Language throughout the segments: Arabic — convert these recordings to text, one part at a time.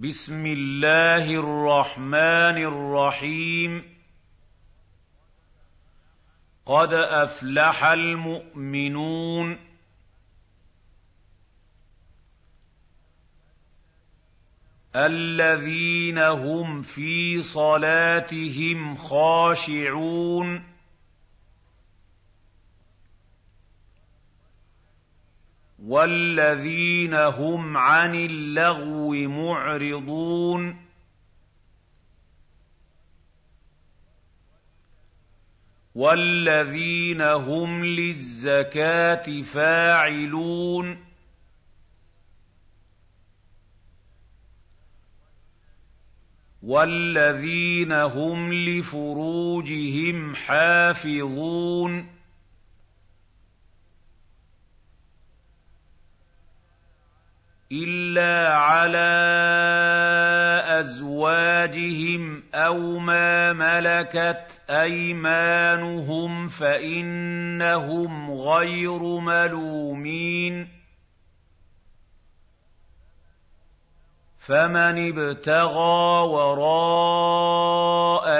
بسم الله الرحمن الرحيم. قد أفلح المؤمنون. الذين هم في صلاتهم خاشعون. والذين هم عن اللغو معرضون والذين هم للزكاه فاعلون والذين هم لفروجهم حافظون الا على ازواجهم أو ما ملكت ايمانهم فانهم غير ملومين فمن ابتغى وراء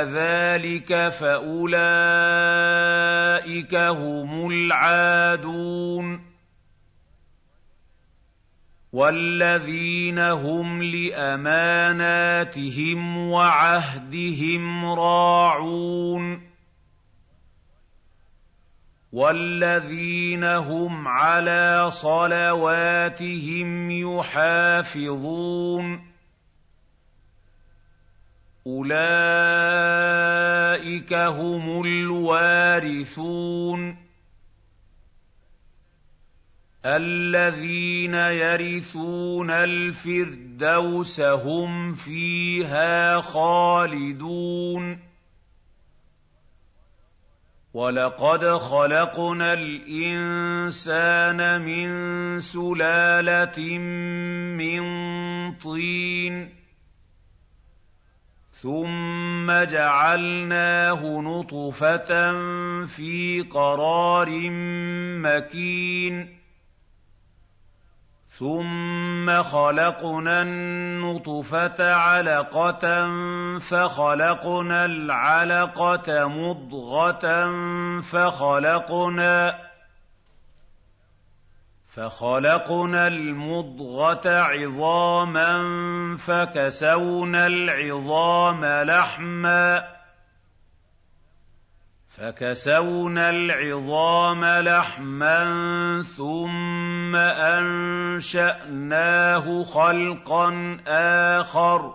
ذلك فاولئك هم العادون والذين هم لاماناتهم وعهدهم راعون والذين هم على صلواتهم يحافظون اولئك هم الوارثون الذين يرثون الفردوس هم فيها خالدون. ولقد خلقنا الإنسان من سلالة من طين. ثم جعلناه نطفة في قرار مكين. ثم خلقنا النطفه علقه فخلقنا العلقه مضغه فخلقنا المضغه عظاما فكسونا العظام لحما لحما ثم انشاناه خلقا اخر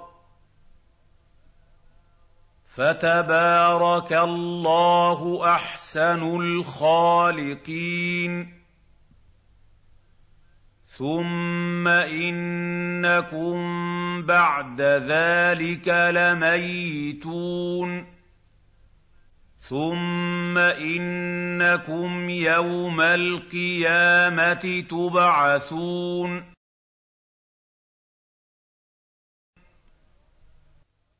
فتبارك الله احسن الخالقين ثم انكم بعد ذلك لميتون ثم انكم يوم القيامه تبعثون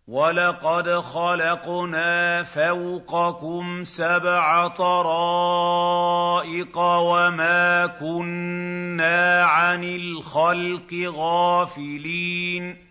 ولقد خلقنا فوقكم سبع طرائق وما كنا عن الخلق غافلين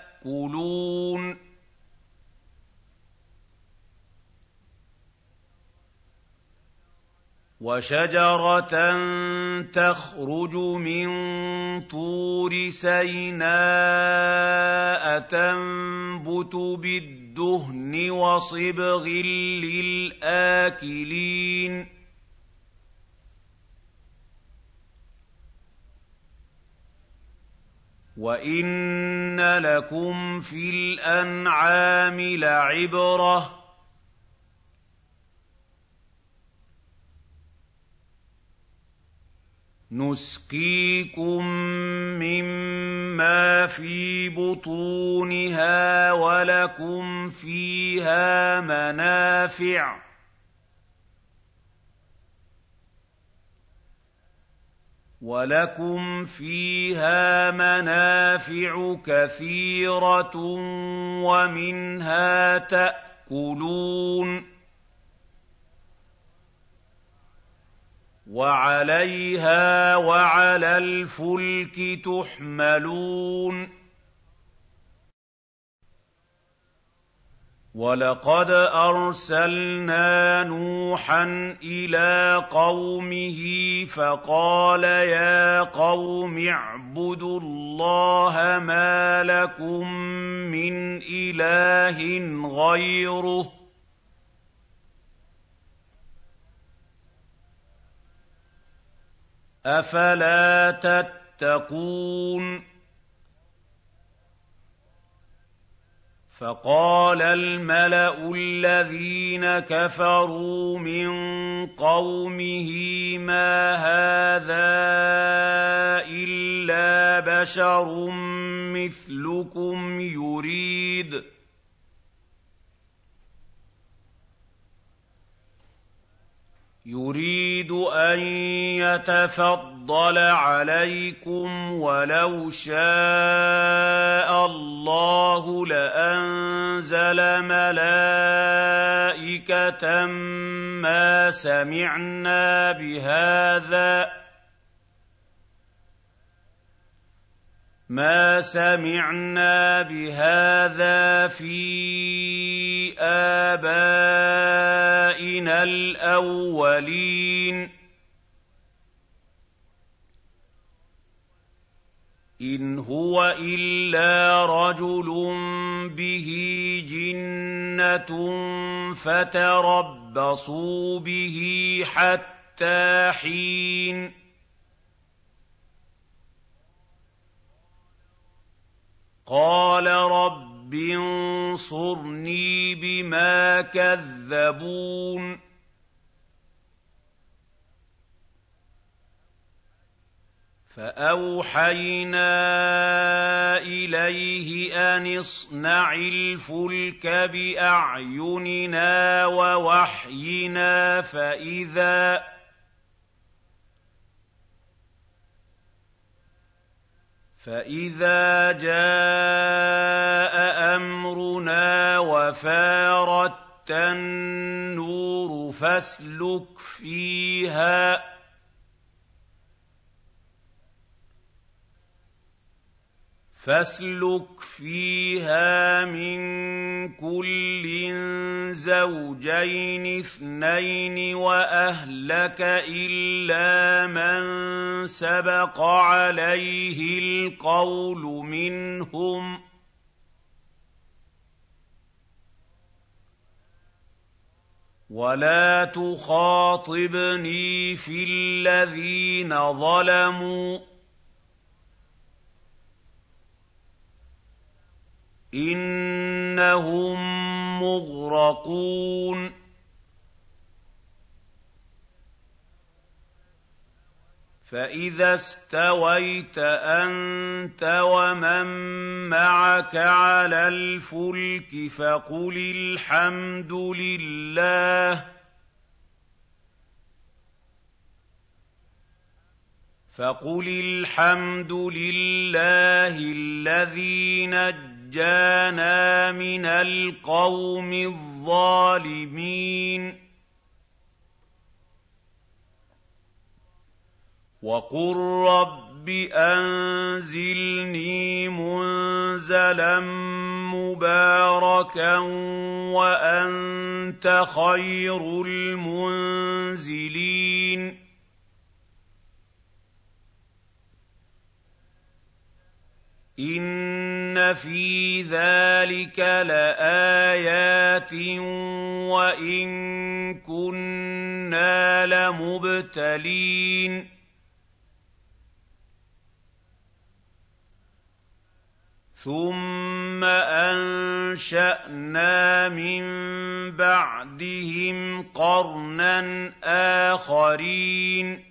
يَأْكُلُونَ. وشجرة تخرج من طور سيناء تنبت بالدهن وصبغ للآكلين. وان لكم في الانعام لعبره نسقيكم مما في بطونها ولكم فيها منافع ولكم فيها منافع كثيره ومنها تاكلون وعليها وعلى الفلك تحملون ولقد ارسلنا نوحا إلى قومه فقال يا قوم اعبدوا الله ما لكم من اله غيره أَفَلَا تَتَّقُونَ فَقَالَ الْمَلَأُ الَّذِينَ كَفَرُوا مِن قَوْمِهِ مَا هَٰذَا إِلَّا بَشَرٌ مِّثْلُكُمْ يُرِيدُ يريد أن يتفضل عليكم ولو شاء الله لأنزل ملائكة ما سمعنا بهذا مَا سَمِعْنَا بِهَٰذَا فِي آبَائِنَا الْأَوَّلِينَ. إِنْ هُوَ إِلَّا رَجُلٌ بِهِ جِنَّةٌ فَتَرَبَّصُوا بِهِ حَتَّىٰ حِينٍ. قَالَ رَبِّ انصُرْنِي بِمَا كَذَّبُونِ فَأَوْحَيْنَا إِلَيْهِ أَنِ اصْنَعِ الْفُلْكَ بِأَعْيُنِنَا وَوَحْيِنَا فَإِذَا فَإِذَا جَاءَ أَمْرُنَا وَفَارَتِ النُّورُ فَاسْلُكْ فِيهَا فاسلك فيها من كل زوجين اثنين واهلك الا من سبق عليه القول منهم ولا تخاطبني في الذين ظلموا إِنَّهُم مُّغْرَقُونَ. فَإِذَا اسْتَوَيْتَ أَنتَ وَمَن مَّعَكَ عَلَى الْفُلْكِ فَقُلِ الْحَمْدُ لِلَّهِ. فَقُلِ الْحَمْدُ لِلَّهِ الَّذِي نَجَّانَا نَجَّانَا مِنَ الْقَوْمِ الظَّالِمِينَ. وَقُل رَّبِّ أنزلني منزلا مباركا وأنت خير المنزلين. إِنَّ فِي ذَٰلِكَ لَآيَاتٍ وَإِن كُنَّا لَمُبْتَلِينَ ثُمَّ أَنشَأْنَا مِن بَعْدِهِمْ قَرْنًا آخَرِينَ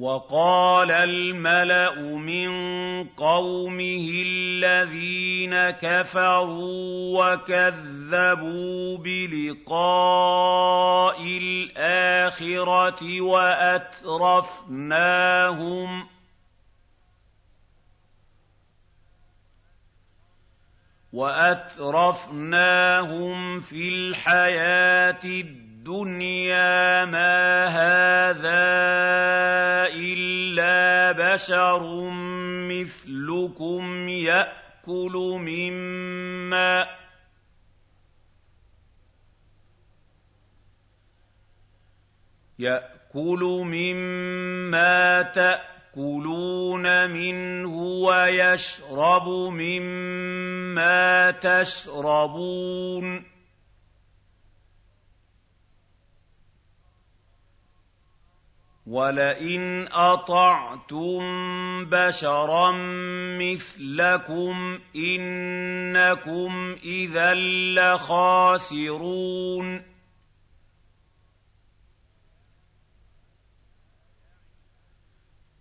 وَقَالَ الْمَلَأُ مِن قَوْمِهِ الَّذِينَ كَفَرُوا وَكَذَّبُوا بِلِقَاءِ الْآخِرَةِ وَأَتْرَفْنَاهُمْ وَأَتْرَفْنَاهُمْ فِي الْحَيَاةِ الدُّنْيَا مَا هَٰذَا إِلَّا بَشَرٌ مِّثْلُكُمْ يَأْكُلُ مِمَّا يَأْكُلُ مِمَّا تَأْكُلُونَ مِنْهُ وَيَشْرَبُ مِمَّا تَشْرَبُونَ وَلَئِنْ أَطَعْتُم بَشَرًا مِّثْلَكُمْ إِنَّكُمْ إِذًا لَّخَاسِرُونَ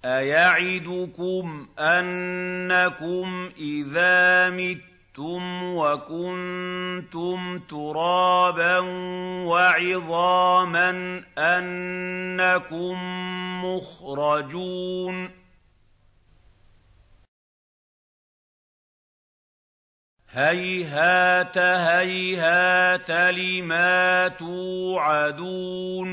أَيَعِدُكُمْ أَنَّكُمْ إِذَا مِتُّمْ مِتُّمْ وَكُنتُمْ تُرَابًا وَعِظَامًا أَنَّكُم مُّخْرَجُونَ هَيْهَاتَ هَيْهَاتَ لِمَا تُوعَدُونَ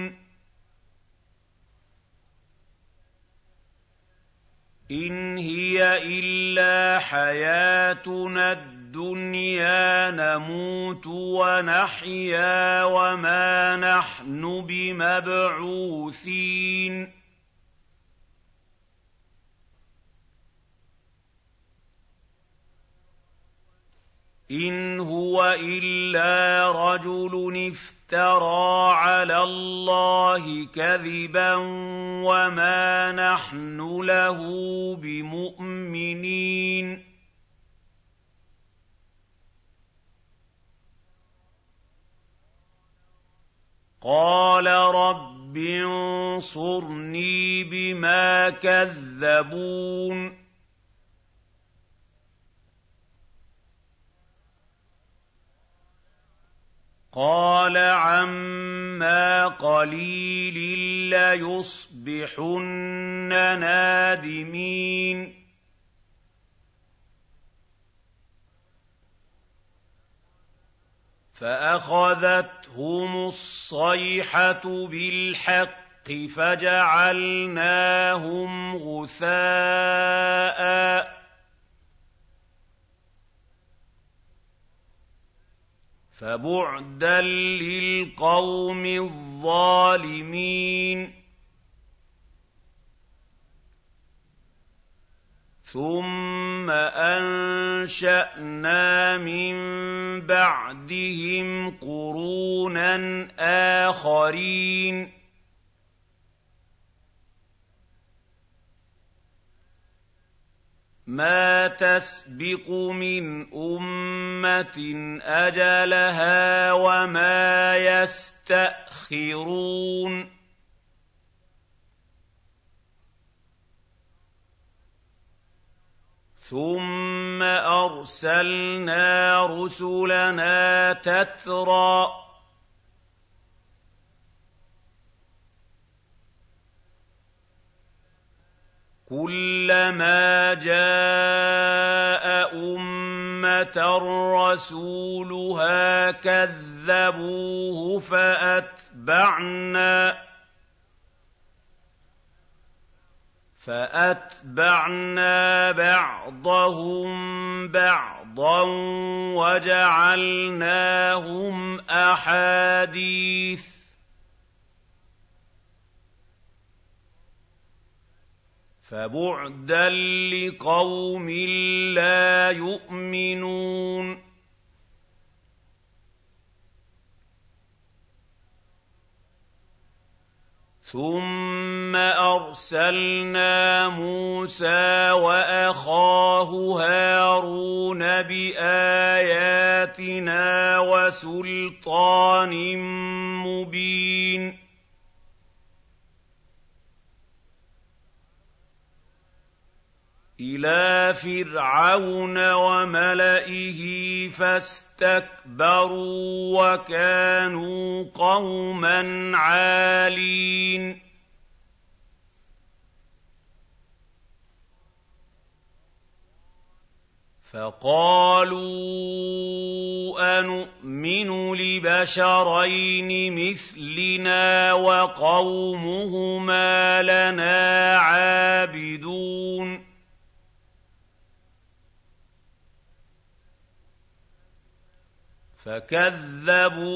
إِنْ هِيَ إِلَّا حَيَاتُنَا الدُّنْيَا نَمُوتُ وَنَحْيَا وَمَا نَحْنُ بِمَبْعُوثِينَ. إِنْ هُوَ إِلَّا رَجُلٌ افْتَرَىٰ عَلَى اللَّهِ كَذِبًا وَمَا نَحْنُ لَهُ بِمُؤْمِنِينَ. قَالَ رَبِّ انصُرْنِي بِمَا كَذَّبُونِ. قَالَ عَمَّا قَلِيلٍ لَّيُصْبِحُنَّ نَادِمِينَ. فَأَخَذَتْهُمُ الصَّيْحَةُ بِالْحَقِّ فَجَعَلْنَاهُمْ غُثَاءً ۚ. فَبُعْدًا لِّلْقَوْمِ الظَّالِمِينَ ثُمَّ أَنشَأْنَا مِن بَعْدِهِمْ قُرُونًا آخَرِينَ مَا تَسْبِقُ مِنْ أُمَّةٍ أَجَلَهَا وَمَا يَسْتَأْخِرُونَ ثم ارسلنا رسلنا تترى كلما جاء امه رسولها كذبوه فاتبعنا فأتبعنا بعضهم بعضا وجعلناهم أحاديث. فبعدا لقوم لا يؤمنون. ثم ارسلنا موسى واخاه هارون باياتنا وسلطان مبين إلى فرعون وملئه فاستكبروا وكانوا قوما عالين. فقالوا انومن لبشرين مثلنا وقومهما لنا عابدون. فكذبوهما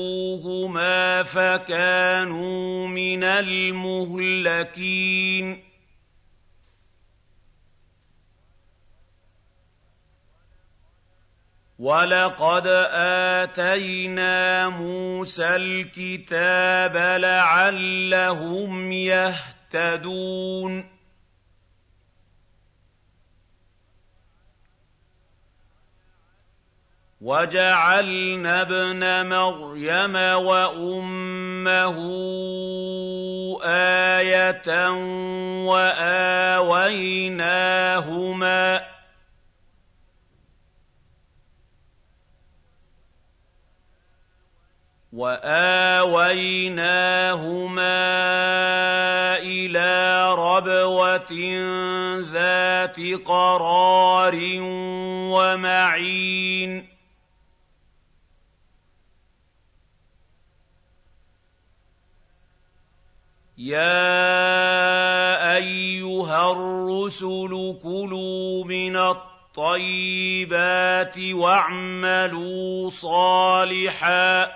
فكانوا من المهلكين. ولقد اتينا موسى الكتاب لعلهم يهتدون وجعلنا ابن مريم وامه إيه واويناهما واويناهما إلى ربوه ذات قرار ومعين يَا أَيُّهَا الرُّسُلُ كُلُوا مِنَ الطَّيِّبَاتِ وَاعْمَلُوا صَالِحًا ۖ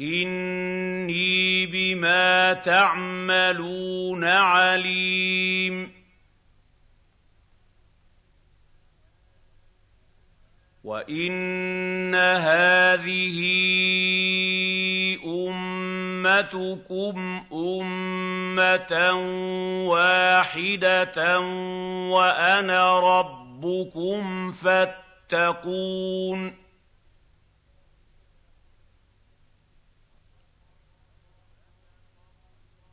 إِنِّي بِمَا تَعْمَلُونَ عَلِيمٌ وَإِنَّ هَٰذِهِ أُمَّتُكُمْ أُمَّةً وَاحِدَةً وَأَنَا رَبُّكُمْ فَاتَّقُونِ.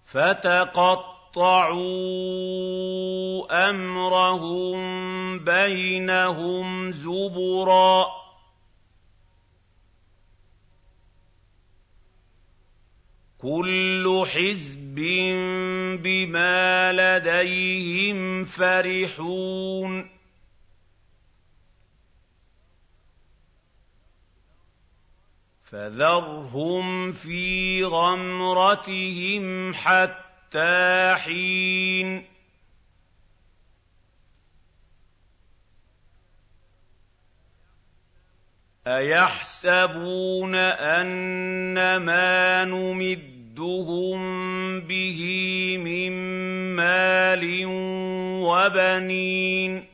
فَتَقَطَّعُوا أَمْرَهُم بَيْنَهُمْ زُبُرًا ۖ. كُلُّ حِزْبٍ بِمَا لَدَيْهِمْ فَرِحُونَ. فَذَرْهُمْ فِي غَمْرَتِهِمْ حَتَّىٰ حِينٍ. أَيَحْسَبُونَ أَنَّمَا نُمِدُّهُم بِهِ مِن مَّالٍ وَبَنِينَ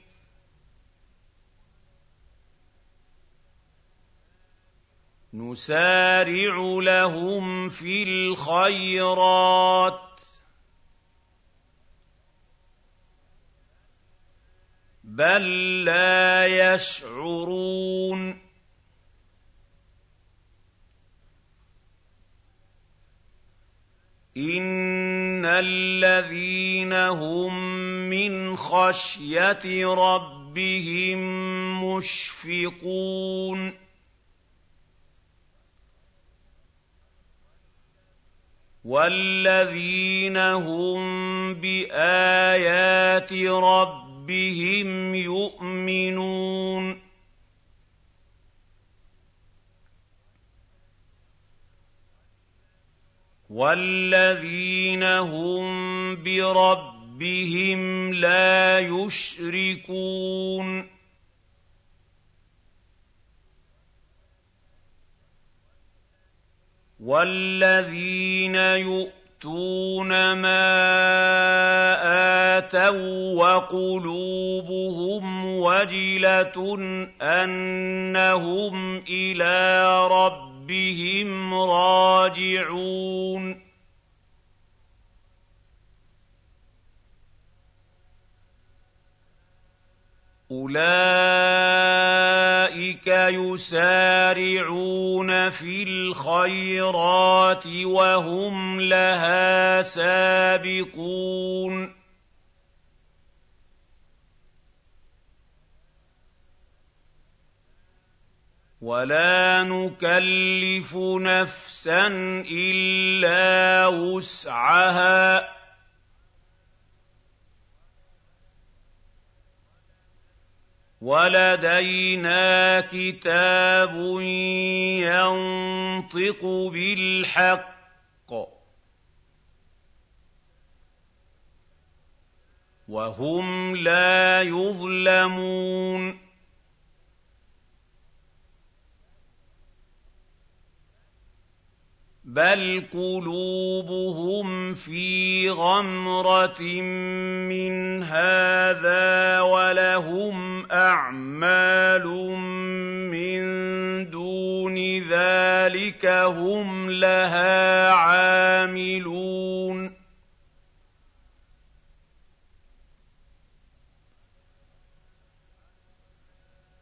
نُسَارِعُ لَهُمْ فِي الْخَيْرَاتِ بَل لَّا يَشْعُرُونَ إِنَّ الَّذِينَ هُم مِّنْ خَشْيَةِ رَبِّهِم مُّشْفِقُونَ وَالَّذِينَ هُم بِآيَاتِ رَبِّهِمْ يُؤْمِنُونَ وَالَّذِينَ هُم بِرَبِّهِمْ لَا يُشْرِكُونَ وَالَّذِينَ يُؤْتُونَ مَا آتَوا وَّقُلُوبُهُمْ وَجِلَةٌ أَنَّهُمْ إِلَىٰ رَبِّهِمْ رَاجِعُونَ أُولَٰئِكَ يُسَارِعُونَ فِي الْخَيْرَاتِ وَهُمْ لَهَا سَابِقُونَ وَلَا نُكَلِّفُ نَفْسًا إِلَّا وُسْعَهَا وَلَدَيْنَا كِتَابٌ يَنطِقُ بِالْحَقِّ ۚ وَهُمْ لَا يُظْلَمُونَ بَلْ قُلُوبُهُمْ فِي غَمْرَةٍ مِّنْ هَٰذَا وَلَهُمْ أَعْمَالٌ مِّن دُونِ ذَٰلِكَ هُمْ لَهَا عَامِلُونَ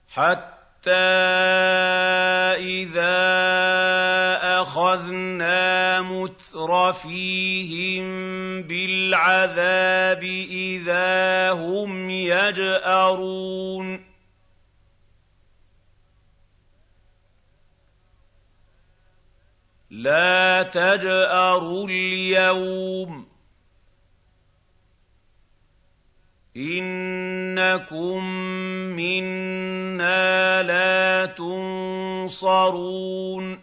حَتَّىٰ إِذَا أَخَذْنَا مُتْرَفِيهِم بِالْعَذَابِ إِذَا هُمْ يَجْأَرُونَ. لَا تَجْأَرُوا الْيَوْمَ. إِنَّكُم مِّنَّا لَا تُنصَرُونَ.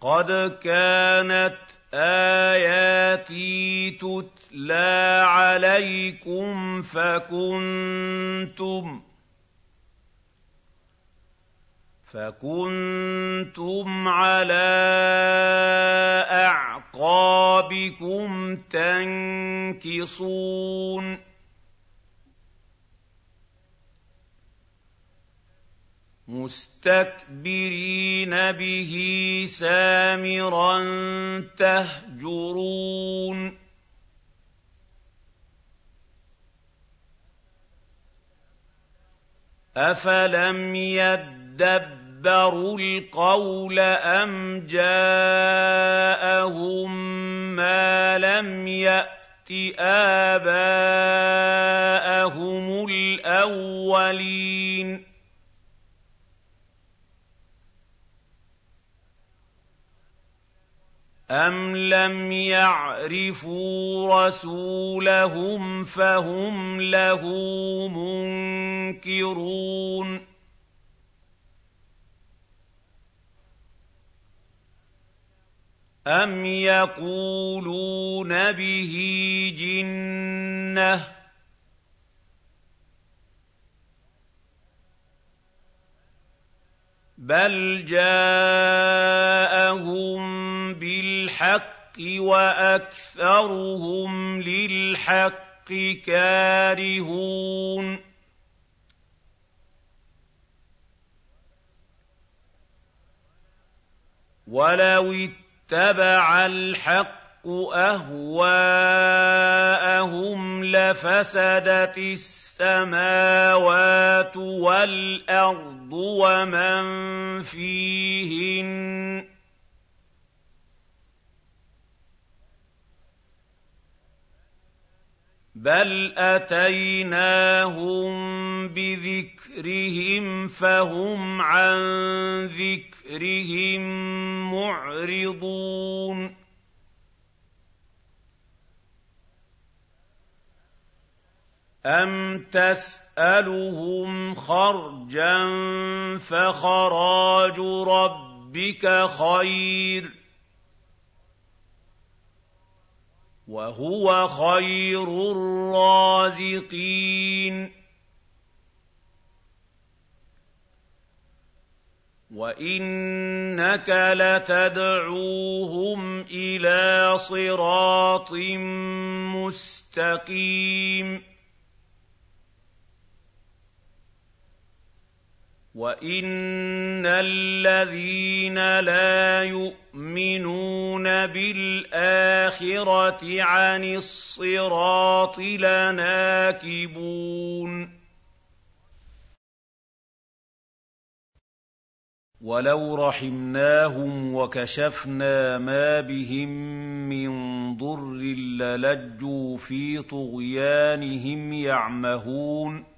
قَدْ كَانَتْ آيَاتِي تُتْلَىٰ عَلَيْكُمْ فَكُنتُمْ فَكُنتُمْ عَلَىٰ أَعْقَابِكُمْ تَنكِصُونَ مُسْتَكْبِرِينَ بِهِ سَامِرًا تَهْجُرُونَ. أَفَلَمْ يَدَّبَّرُوا الْقَوْلَ أَمْ جَاءَهُم مَّا لَمْ يَأْتِ آبَاءَهُمُ الْأَوَّلِينَ؟ أَمْ لَمْ يَعْرِفُوا رَسُولَهُمْ فَهُمْ لَهُ مُنكِرُونَ أَمْ يَقُولُونَ بِهِ جِنَّةٌ ۚ بَلْ جَاءَهُم بِالْحَقِّ وَأَكْثَرُهُمْ لِلْحَقِّ كَارِهُونَ وَلَوِ اتَّبَعَ الْحَقُّ أَهْوَاءَهُمْ لَفَسَدَتِ السَّمَاوَاتُ وَالْأَرْضُ وَمَن فِيهِنَّ ۚ. بَلْ أَتَيْنَاهُم بِذِكْرِهِمْ فَهُمْ عَن ذِكْرِهِم مُّعْرِضُونَ. أَمْ تَسْأَلُهُمْ خَرْجًا فَخَرَاجُ رَبِّكَ خَيْرٌ وَهُوَ خَيْرُ الرَّازِقِينَ وَإِنَّكَ لَتَدْعُوهُمْ إِلَىٰ صِرَاطٍ مُّسْتَقِيمٍ وَإِنَّ الَّذِينَ لَا يُؤْمِنُونَ بِالْآخِرَةِ عَنِ الصِّرَاطِ لَنَاكِبُونَ وَلَوْ رَحِمْنَاهُمْ وَكَشَفْنَا مَا بِهِم مِّن ضُرٍّ لَّلَجُّوا فِي طُغْيَانِهِمْ يَعْمَهُونَ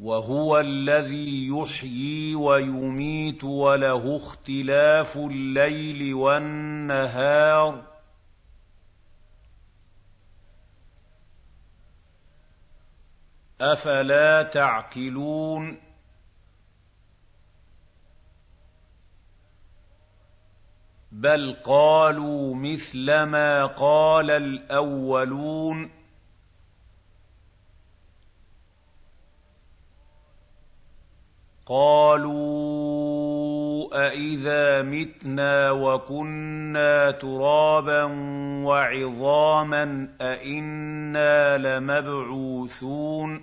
وَهُوَ الَّذِي يُحْيِي وَيُمِيتُ وَلَهُ اخْتِلَافُ اللَّيْلِ وَالنَّهَارِ ۚ. أَفَلَا تَعْقِلُونَ؟ بَلْ قَالُوا مِثْلَ مَا قَالَ الْأَوَّلُونَ. قَالُوا أَإِذَا مِتْنَا وَكُنَّا تُرَابًا وَعِظَامًا أَإِنَّا لَمَبْعُوثُونَ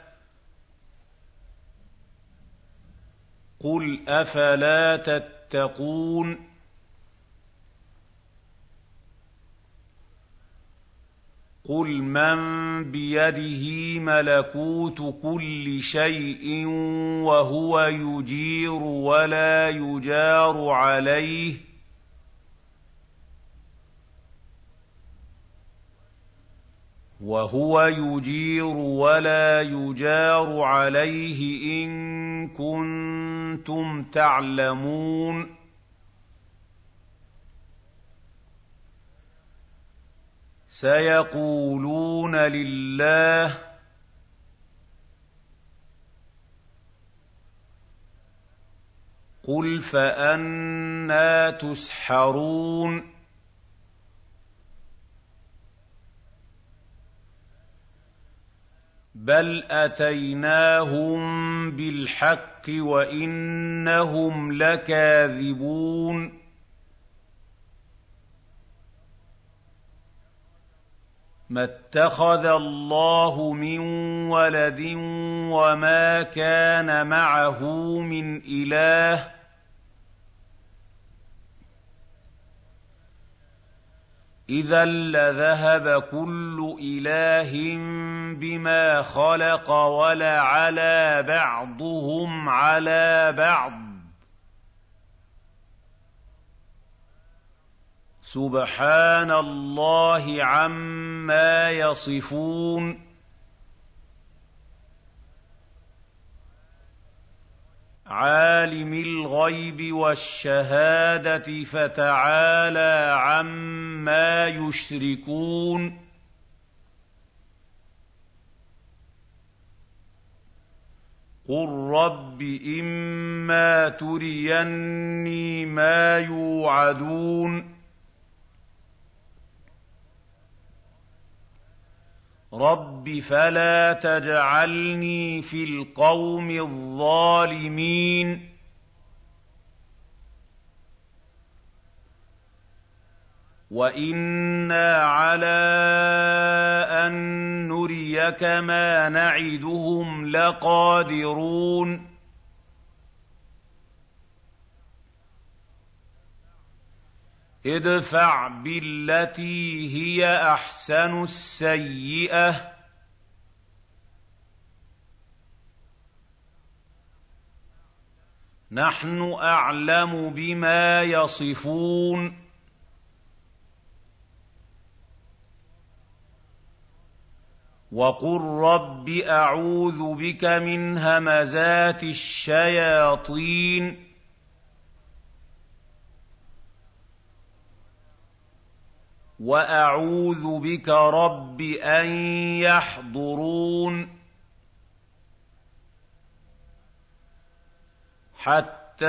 قُلْ أَفَلَا تَتَّقُونَ قُلْ مَن بِيَدِهِ مَلَكُوتُ كُلِّ شَيْءٍ وَهُوَ يُجِيرُ وَلَا يُجَارُ عَلَيْهِ وهو يجير ولا يجار عليه ان كنتم تعلمون سيقولون لله قل فأنا تسحرون بل اتيناهم بالحق وانهم لكاذبون ما اتخذ الله من ولد وما كان معه من اله اذا لذهب كل اله بما خلق ولعلى بعضهم على بعض سبحان الله عما يصفون عالم الغيب والشهادة فتعالى عما يشركون. قل رب اما تريني ما يوعدون رب فلا تجعلني في القوم الظالمين وأنا على ان نريك ما نعدهم لقادرون ادفع بالتي هي أحسن السيئة. نحن أعلم بما يصفون. وقل رب أعوذ بك من همزات الشياطين. وأعوذ بك رب أن يحضرون حتى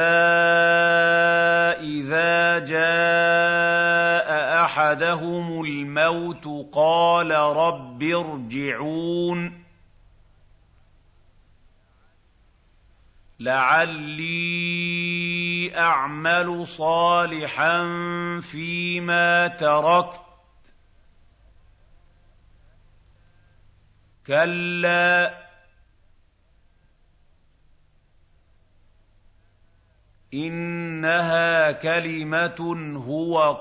إذا جاء أحدهم الموت قال رب ارجعون لعلي أعمل صالحا فيما تركت. كلا. إنها كلمة هو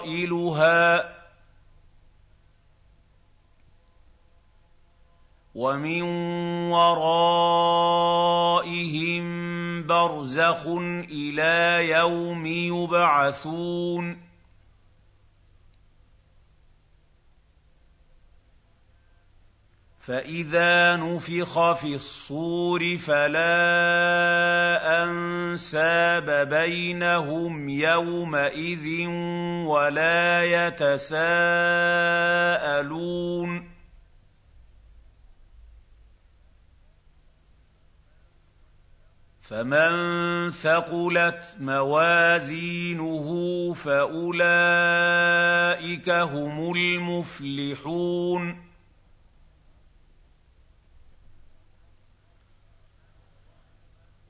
قائلها. ومن ورائهم برزخ إلى يوم يبعثون. فإذا نفخ في الصور فلا أنساب بينهم يومئذ ولا يتساءلون. فمن ثقلت موازينه فاولئك هم المفلحون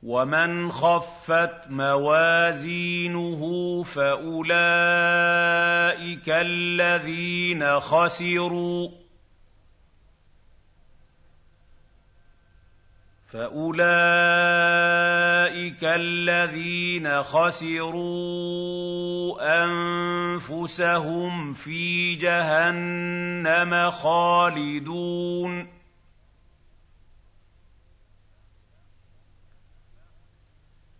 ومن خفت موازينه فاولئك الذين خسروا فاولئك الذين خسروا انفسهم في جهنم خالدون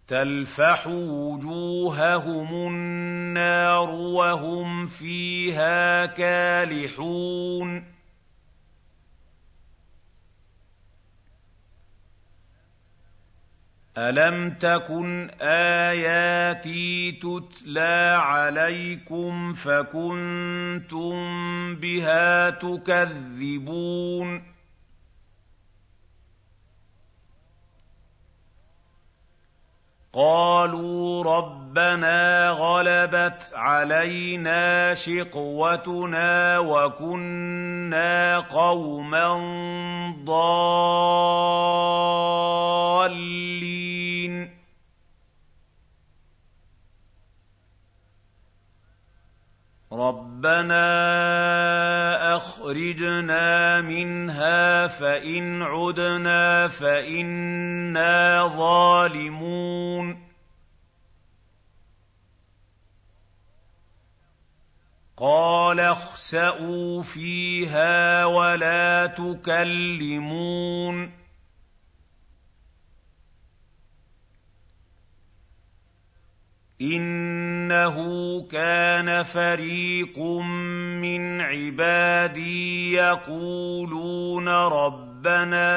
تلفح وجوههم النار وهم فيها كالحون الم تكن اياتي تتلى عليكم فكنتم بها تكذبون قالوا ربنا غلبت علينا شقوتنا وكنا قوما ضالين رَبَّنَا أَخْرِجْنَا مِنْهَا فَإِنْ عُدْنَا فَإِنَّا ظَالِمُونَ قَالَ اخْسَئُوا فِيهَا وَلَا تُكَلِّمُونِ. إِنَّهُ كَانَ فَرِيقٌ مِّنْ عِبَادِي يَقُولُونَ رَبَّنَا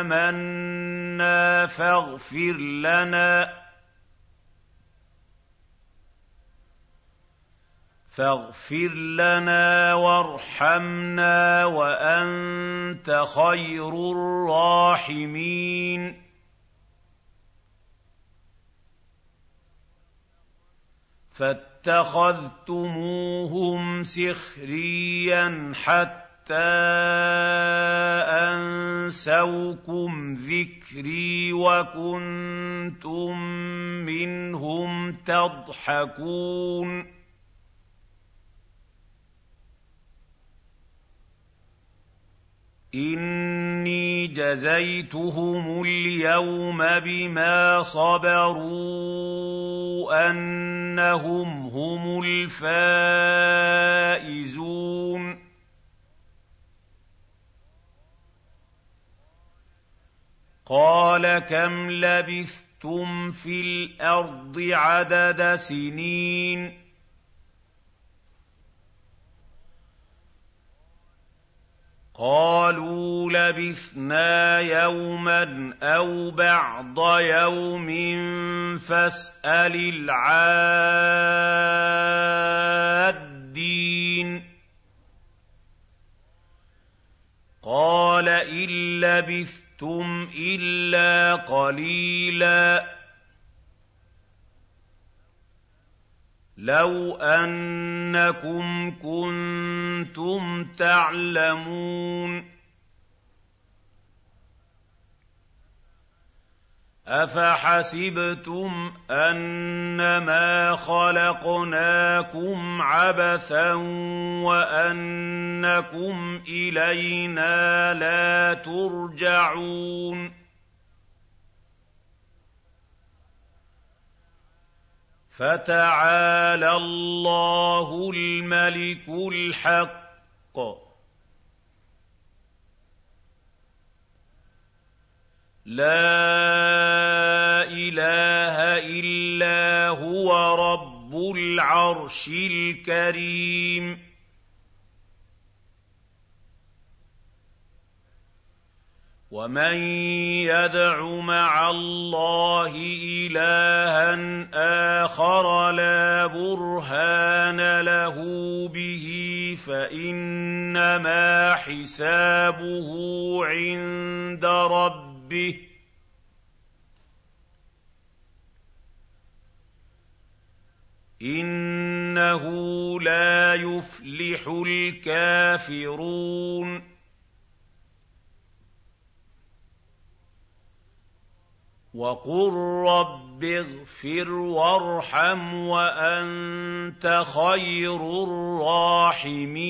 آمَنَّا فَاغْفِرْ لَنَا. فاغفر لنا وارحمنا وأنت خير الراحمين. فاتخذتموهم سخريا حتى أنسوكم ذكري وكنتم منهم تضحكون. إِنِّي جَزَيْتُهُمُ الْيَوْمَ بِمَا صَبَرُوا أَنَّهُمْ هُمُ الْفَائِزُونَ قَالَ كَمْ لَبِثْتُمْ فِي الْأَرْضِ عَدَدَ سِنِينَ قَالُوا لَبِثْنَا يَوْمًا أَوْ بَعْضَ يَوْمٍ فَاسْأَلِ الْعَادِّينَ. قَالَ إِن لَّبِثْتُمْ إِلَّا قَلِيلًا. لَوْ أَنَّكُمْ كُنتُمْ تَعْلَمُونَ أَفَحَسِبْتُمْ أَنَّمَا خَلَقْنَاكُمْ عَبَثًا وَأَنَّكُمْ إِلَيْنَا لَا تُرْجَعُونَ فَتَعَالَى اللَّهُ الْمَلِكُ الْحَقُّ ۖ. لَا إِلَٰهَ إِلَّا هُوَ رَبُّ الْعَرْشِ الْكَرِيمِ. وَمَن يَدْعُ مَعَ اللَّهِ إِلَٰهًا آخَرَ لَا بُرْهَانَ لَهُ بِهِ فَإِنَّمَا حِسَابُهُ عِندَ رَبِّهِ ۚ إِنَّهُ لَا يُفْلِحُ الْكَافِرُونَ وَقُل رَّبِّ اغْفِرْ وَارْحَمْ وَأَنتَ خَيْرُ الرَّاحِمِينَ